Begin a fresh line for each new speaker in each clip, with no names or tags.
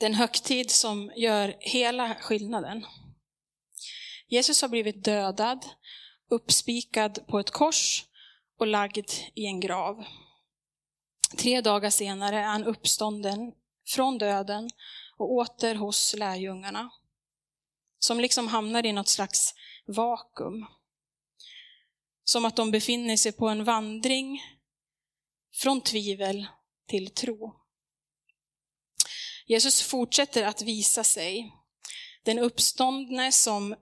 Den högtid som gör hela skillnaden. Jesus har blivit dödad, uppspikad på ett kors och lagd i en grav. Tre dagar senare är han uppstånden från döden och åter hos lärjungarna. Som liksom hamnar i något slags vakuum. Som att de befinner sig på en vandring från tvivel till tro. Jesus fortsätter att visa sig, den uppståndne som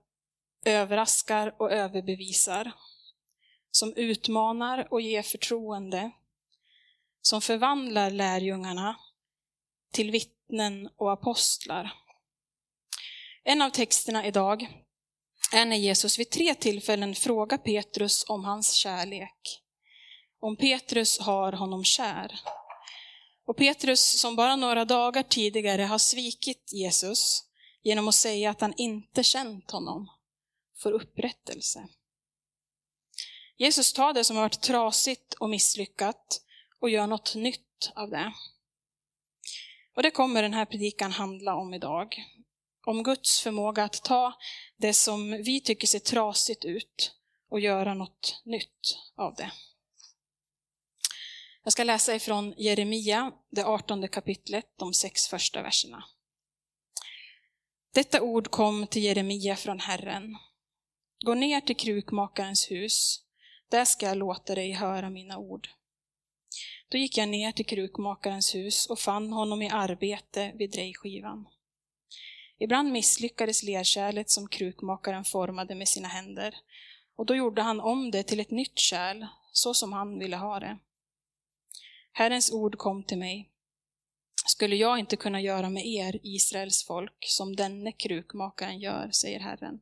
överraskar och överbevisar, som utmanar och ger förtroende, som förvandlar lärjungarna till vittnen och apostlar. En av texterna idag är när Jesus vid tre tillfällen frågar Petrus om hans kärlek. Om Petrus har honom kär. Och Petrus, som bara några dagar tidigare har svikit Jesus genom att säga att han inte känt honom, får upprättelse. Jesus tar det som har varit trasigt och misslyckat och gör något nytt av det. Och det kommer den här predikan handla om idag. Om Guds förmåga att ta det som vi tycker ser trasigt ut och göra något nytt av det. Jag ska läsa ifrån Jeremia, det artonde kapitlet, de sex första verserna. Detta ord kom till Jeremia från Herren. Gå ner till krukmakarens hus, där ska jag låta dig höra mina ord. Då gick jag ner till krukmakarens hus och fann honom i arbete vid drejskivan. Ibland misslyckades lerkärlet som krukmakaren formade med sina händer, och då gjorde han om det till ett nytt kärl, så som han ville ha det. Herrens ord kom till mig. Skulle jag inte kunna göra med er, Israels folk, som denne krukmakaren gör, säger Herren.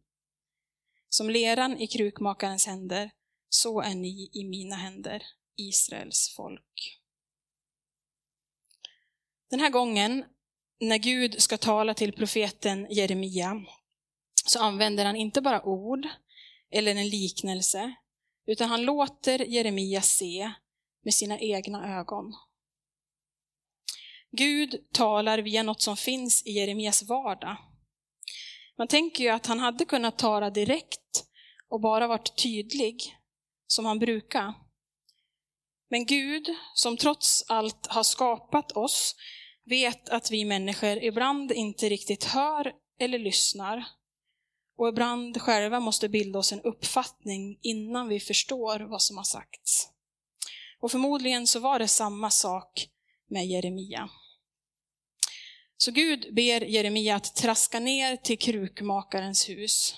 Som leran i krukmakarens händer, så är ni i mina händer, Israels folk. Den här gången, när Gud ska tala till profeten Jeremia, så använder han inte bara ord eller en liknelse, utan han låter Jeremia se med sina egna ögon. Gud talar via något som finns i Jeremias vardag. Man tänker ju att han hade kunnat tala direkt och bara varit tydlig, som han brukar. Men Gud, som trots allt har skapat oss, vet att vi människor ibland inte riktigt hör eller lyssnar och ibland själva måste bilda oss en uppfattning innan vi förstår vad som har sagts. Och förmodligen så var det samma sak med Jeremia. Så Gud ber Jeremia att traska ner till krukmakarens hus.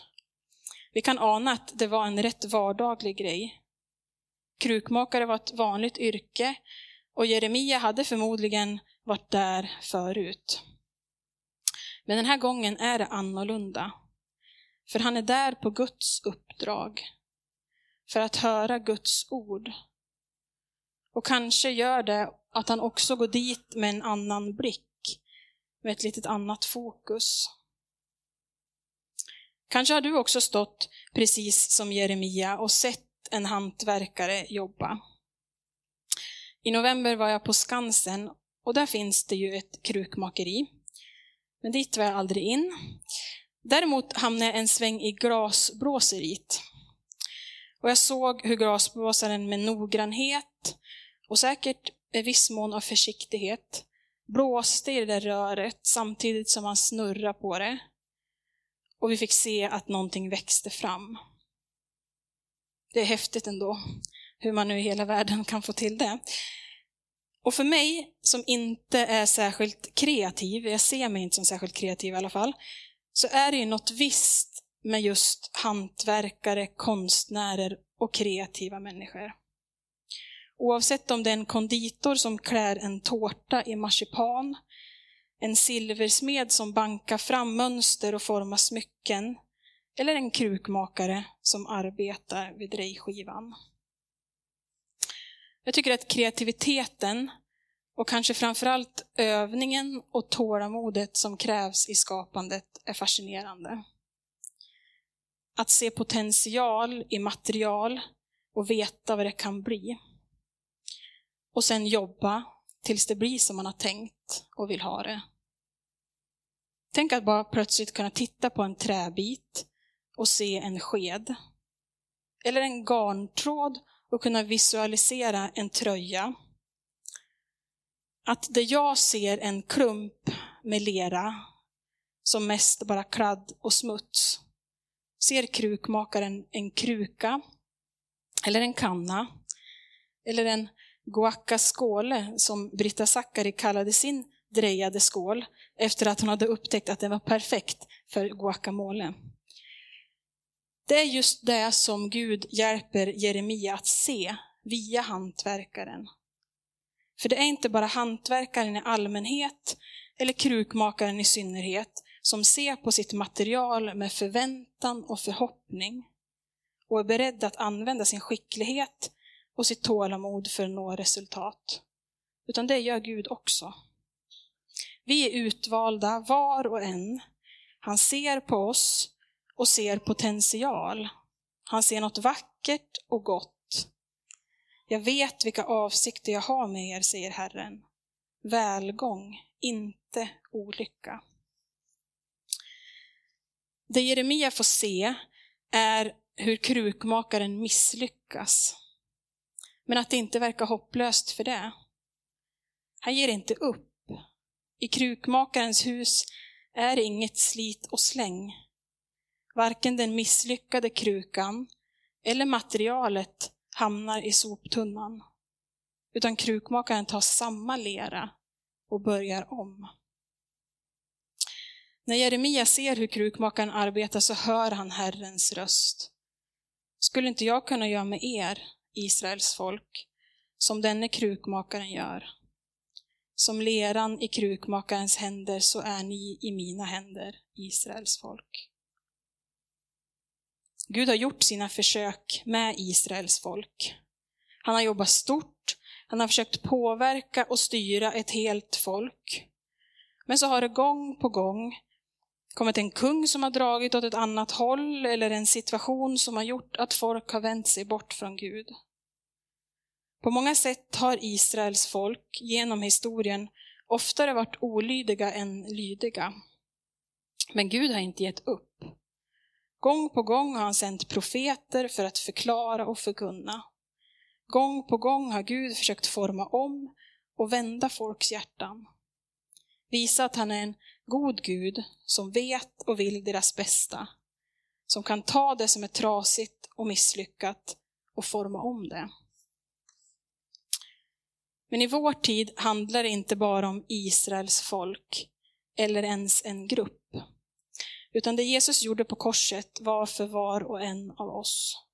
Vi kan ana att det var en rätt vardaglig grej. Krukmakare var ett vanligt yrke och Jeremia hade förmodligen varit där förut. Men den här gången är det annorlunda. För han är där på Guds uppdrag. För att höra Guds ord. Och kanske gör det att han också går dit med en annan blick. Med ett litet annat fokus. Kanske har du också stått precis som Jeremia och sett en hantverkare jobba. I november var jag på Skansen och där finns det ju ett krukmakeri. Men dit var jag aldrig in. Däremot hamnade jag en sväng i glasblåseriet. Och jag såg hur glasblåsaren med noggrannhet och säkert en viss mån av försiktighet blåste i det där röret samtidigt som han snurrade på det. Och vi fick se att någonting växte fram. Det är häftigt ändå, hur man nu i hela världen kan få till det. Och för mig som inte är särskilt kreativ, jag ser mig inte som särskilt kreativ i alla fall, så är det ju något visst med just hantverkare, konstnärer och kreativa människor. Oavsett om det är en konditor som klär en tårta i marsipan, en silversmed som bankar fram mönster och formar smycken, eller en krukmakare som arbetar vid drejskivan. Jag tycker att kreativiteten och kanske framförallt övningen och tålamodet som krävs i skapandet är fascinerande. Att se potential i material och veta vad det kan bli. Och sen jobba tills det blir som man har tänkt och vill ha det. Tänk att bara plötsligt kunna titta på en träbit och se en sked. Eller en garntråd och kunna visualisera en tröja. Att det jag ser en klump med lera, som mest bara kladd och smuts, ser krukmakaren en kruka, eller en kanna, eller en guacaskåle som Britta Zackari kallade sin drejade skål efter att hon hade upptäckt att den var perfekt för guacamole. Det är just det som Gud hjälper Jeremia att se via hantverkaren. För det är inte bara hantverkaren i allmänhet eller krukmakaren i synnerhet som ser på sitt material med förväntan och förhoppning och är beredd att använda sin skicklighet och sitt tålamod för att nå resultat. Utan det gör Gud också. Vi är utvalda var och en. Han ser på oss och ser potential. Han ser något vackert och gott. Jag vet vilka avsikter jag har med er, säger Herren. Välgång, inte olycka. Det Jeremia får se är hur krukmakaren misslyckas. Men att det inte verkar hopplöst för det. Han ger inte upp. I krukmakarens hus är inget slit och släng. Varken den misslyckade krukan eller materialet hamnar i soptunnan. Utan krukmakaren tar samma lera och börjar om. När Jeremia ser hur krukmakaren arbetar så hör han Herrens röst. Skulle inte jag kunna göra med er, Israels folk, som denne krukmakaren gör? Som leran i krukmakarens händer så är ni i mina händer, Israels folk. Gud har gjort sina försök med Israels folk. Han har jobbat stort, han har försökt påverka och styra ett helt folk. Men så har det gång på gång kommit en kung som har dragit åt ett annat håll eller en situation som har gjort att folk har vänt sig bort från Gud. På många sätt har Israels folk genom historien oftare varit olydiga än lydiga. Men Gud har inte gett upp. Gång på gång har han sänt profeter för att förklara och förkunna. Gång på gång har Gud försökt forma om och vända folks hjärtan. Visa att han är en god Gud som vet och vill deras bästa. Som kan ta det som är trasigt och misslyckat och forma om det. Men i vår tid handlar det inte bara om Israels folk eller ens en grupp. Utan det Jesus gjorde på korset var för var och en av oss.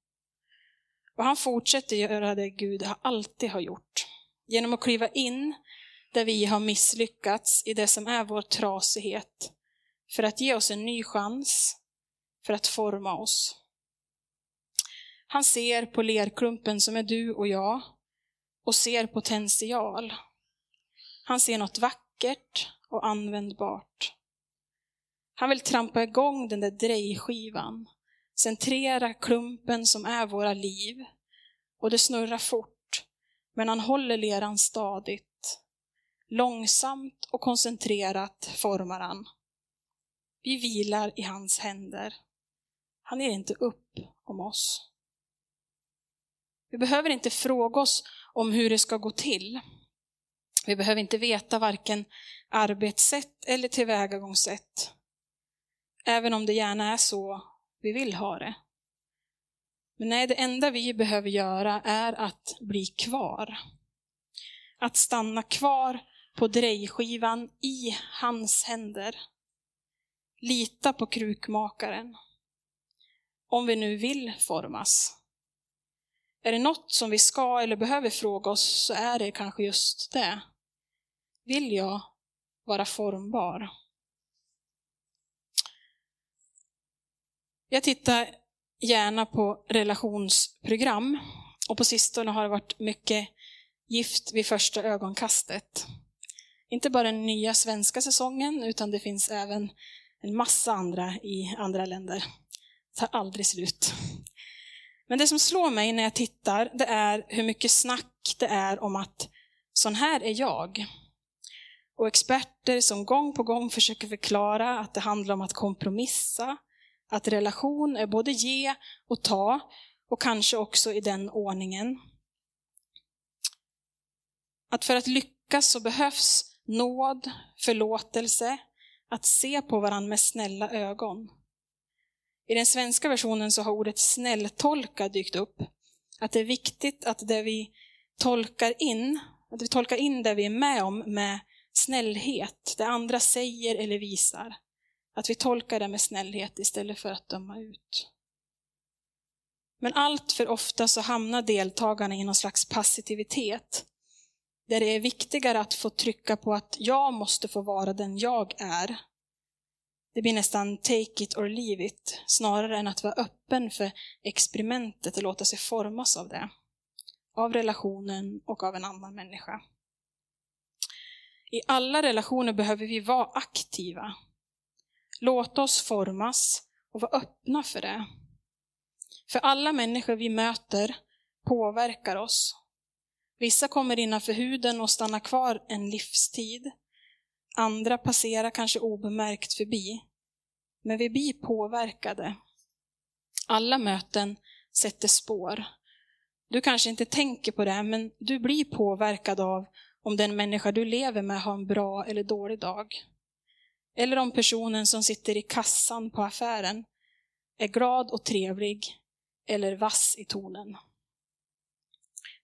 Och han fortsätter göra det Gud alltid har gjort. Genom att kliva in där vi har misslyckats i det som är vår trasighet. För att ge oss en ny chans, för att forma oss. Han ser på lerklumpen som är du och jag och ser potential. Han ser något vackert och användbart. Han vill trampa igång den där drejskivan, centrera klumpen som är våra liv. Och det snurrar fort, men han håller leran stadigt. Långsamt och koncentrerat formar han. Vi vilar i hans händer. Han ger inte upp om oss. Vi behöver inte fråga oss om hur det ska gå till. Vi behöver inte veta varken arbetssätt eller tillvägagångssätt. Även om det gärna är så vi vill ha det. Men nej, det enda vi behöver göra är att bli kvar. Att stanna kvar på drejskivan i hans händer. Lita på krukmakaren. Om vi nu vill formas. Är det något som vi ska eller behöver fråga oss så är det kanske just det. Vill jag vara formbar. Jag tittar gärna på relationsprogram och på sistone har det varit mycket gift vid första ögonkastet. Inte bara den nya svenska säsongen, utan det finns även en massa andra i andra länder. Det tar aldrig slut. Men det som slår mig när jag tittar, det är hur mycket snack det är om att sån här är jag. Och experter som gång på gång försöker förklara att det handlar om att kompromissa, att relation är både ge och ta, och kanske också i den ordningen. Att för att lyckas så behövs nåd, förlåtelse, att se på varandra med snälla ögon. I den svenska versionen så har ordet snälltolka dykt upp. Att det är viktigt att det vi tolkar in, att vi tolkar in det vi är med om med snällhet, det andra säger eller visar. Att vi tolkar det med snällhet istället för att döma ut. Men allt för ofta så hamnar deltagarna i någon slags passivitet. Där det är viktigare att få trycka på att jag måste få vara den jag är. Det blir nästan take it or leave it, snarare än att vara öppen för experimentet och låta sig formas av det. Av relationen och av en annan människa. I alla relationer behöver vi vara aktiva. Låta oss formas och vara öppna för det. För alla människor vi möter påverkar oss. Vissa kommer innanför huden och stannar kvar en livstid. Andra passerar kanske obemärkt förbi. Men vi blir påverkade. Alla möten sätter spår. Du kanske inte tänker på det, men du blir påverkad av om den människa du lever med har en bra eller dålig dag. Eller om personen som sitter i kassan på affären är glad och trevlig eller vass i tonen.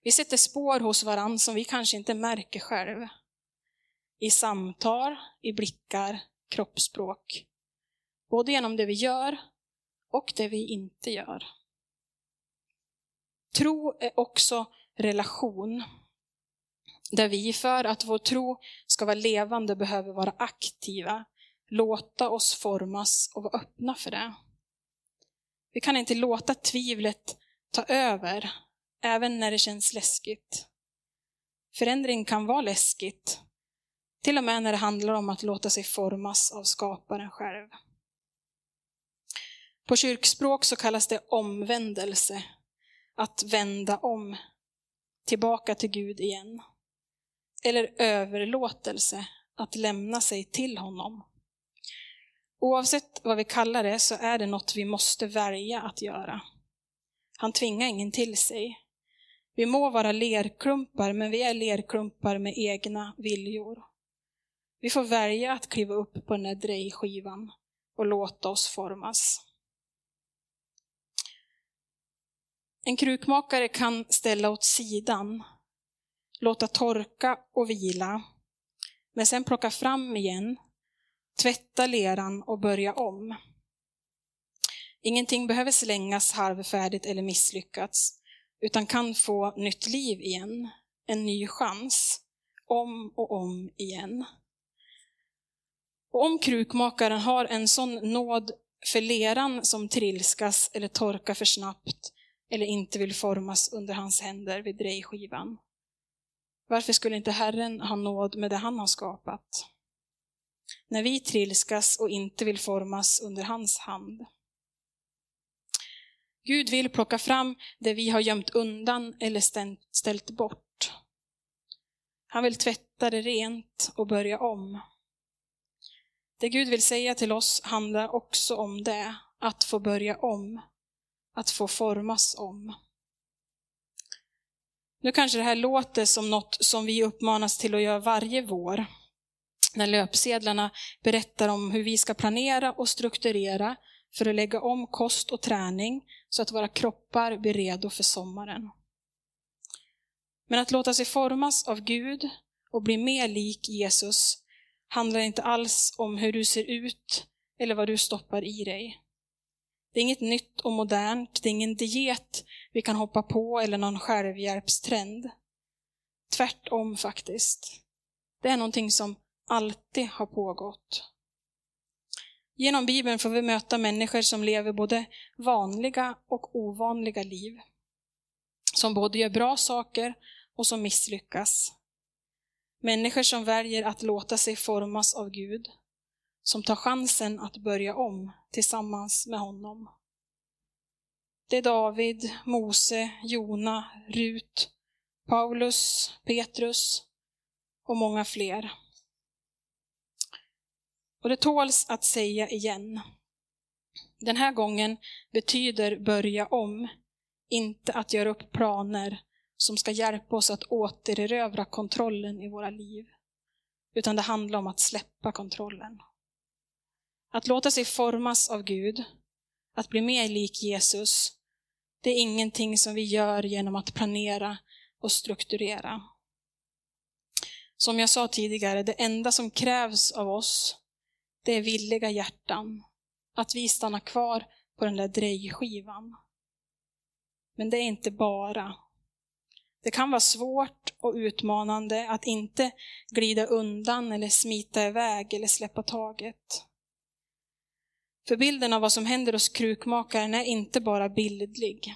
Vi sätter spår hos varandra som vi kanske inte märker själv. I samtal, i blickar, kroppsspråk. Både genom det vi gör och det vi inte gör. Tro är också relation. Där vi för att vår tro ska vara levande behöver vara aktiva, låta oss formas och vara öppna för det. Vi kan inte låta tvivlet ta över, även när det känns läskigt. Förändring kan vara läskigt, till och med när det handlar om att låta sig formas av skaparen själv. På kyrkspråk så kallas det omvändelse, att vända om, tillbaka till Gud igen. Eller överlåtelse, att lämna sig till honom. Oavsett vad vi kallar det så är det något vi måste välja att göra. Han tvingar ingen till sig. Vi må vara lerklumpar, men vi är lerklumpar med egna viljor. Vi får välja att kliva upp på den där drejskivan och låta oss formas. En krukmakare kan ställa åt sidan, låta torka och vila, men sen plocka fram igen tvätta leran och börja om. Ingenting behöver slängas halvfärdigt eller misslyckats, utan kan få nytt liv igen, en ny chans, om och om igen. Och om krukmakaren har en sån nåd för leran som trilskas eller torkar för snabbt eller inte vill formas under hans händer vid drejskivan, varför skulle inte Herren ha nåd med det han har skapat? när vi trilskas och inte vill formas under hans hand. Gud vill plocka fram det vi har gömt undan eller ställt bort. Han vill tvätta det rent och börja om. Det Gud vill säga till oss handlar också om det, att få börja om, att få formas om. Nu kanske det här låter som något som vi uppmanas till att göra varje vår, när löpsedlarna berättar om hur vi ska planera och strukturera för att lägga om kost och träning så att våra kroppar blir redo för sommaren. Men att låta sig formas av Gud och bli mer lik Jesus handlar inte alls om hur du ser ut eller vad du stoppar i dig. Det är inget nytt och modernt, det är ingen diet vi kan hoppa på eller någon självhjälpstrend. Tvärtom faktiskt. Det är någonting som alltid har pågått. Genom Bibeln får vi möta människor som lever både vanliga och ovanliga liv. Som både gör bra saker och som misslyckas. Människor som väljer att låta sig formas av Gud. Som tar chansen att börja om tillsammans med honom. Det är David, Mose, Jona, Rut, Paulus, Petrus och många fler. Och det tåls att säga igen. Den här gången betyder börja om, inte att göra upp planer som ska hjälpa oss att återerövra kontrollen i våra liv. Utan det handlar om att släppa kontrollen. Att låta sig formas av Gud, att bli mer lik Jesus, det är ingenting som vi gör genom att planera och strukturera. Som jag sa tidigare, det enda som krävs av oss, det är villiga hjärtan. Att vi stannar kvar på den där drejskivan. Men det är inte bara. Det kan vara svårt och utmanande att inte glida undan eller smita iväg eller släppa taget. För bilden av vad som händer hos krukmakaren är inte bara bildlig.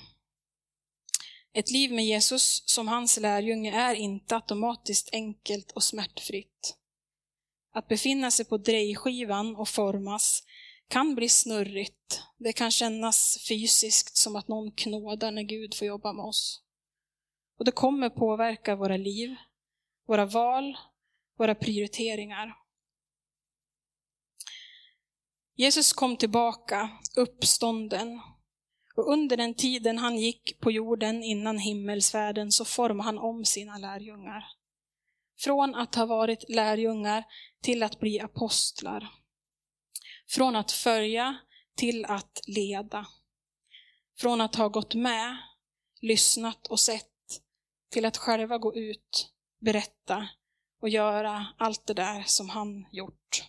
Ett liv med Jesus som hans lärjunge är inte automatiskt enkelt och smärtfritt. Att befinna sig på drejskivan och formas kan bli snurrigt. Det kan kännas fysiskt som att någon knådar när Gud får jobba med oss. Och det kommer påverka våra liv, våra val, våra prioriteringar. Jesus kom tillbaka, uppstånden. Och under den tiden han gick på jorden innan himmelsfärden så formade han om sina lärjungar. Från att ha varit lärjungar till att bli apostlar. Från att följa till att leda. Från att ha gått med, lyssnat och sett till att själva gå ut, berätta och göra allt det där som han gjort.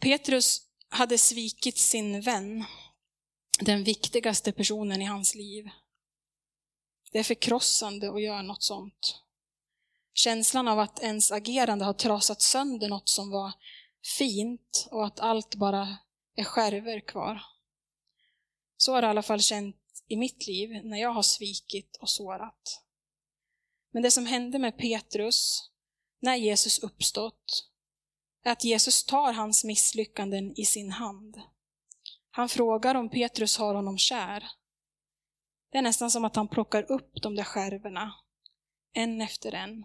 Petrus hade svikit sin vän, den viktigaste personen i hans liv. Det är förkrossande att göra något sånt. Känslan av att ens agerande har trasat sönder något som var fint och att allt bara är skärvor kvar. Så har det i alla fall känt i mitt liv när jag har svikit och sårat. Men det som hände med Petrus när Jesus uppstått är att Jesus tar hans misslyckanden i sin hand. Han frågar om Petrus har honom kär. Det är nästan som att han plockar upp de där skärvorna, en efter en.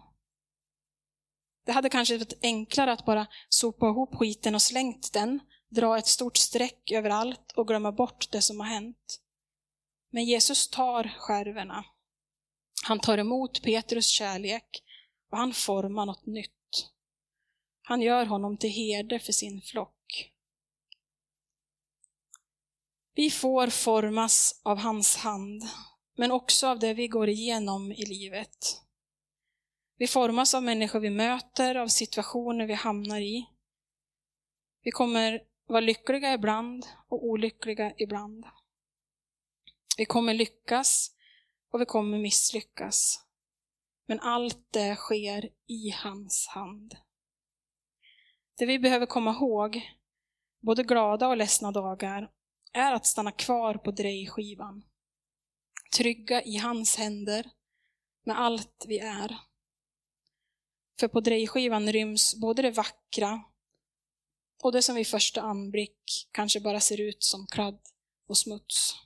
Det hade kanske varit enklare att bara sopa ihop skiten och slängt den, dra ett stort streck överallt och glömma bort det som har hänt. Men Jesus tar skärvorna. Han tar emot Petrus kärlek och han formar något nytt. Han gör honom till herde för sin flock. Vi får formas av hans hand, men också av det vi går igenom i livet. Vi formas av människor vi möter, av situationer vi hamnar i. Vi kommer vara lyckliga ibland och olyckliga ibland. Vi kommer lyckas och vi kommer misslyckas. Men allt det sker i hans hand. Det vi behöver komma ihåg, både glada och ledsna dagar, är att stanna kvar på drejskivan. Trygga i hans händer med allt vi är. För på drejskivan ryms både det vackra och det som vid första anblick kanske bara ser ut som kladd och smuts.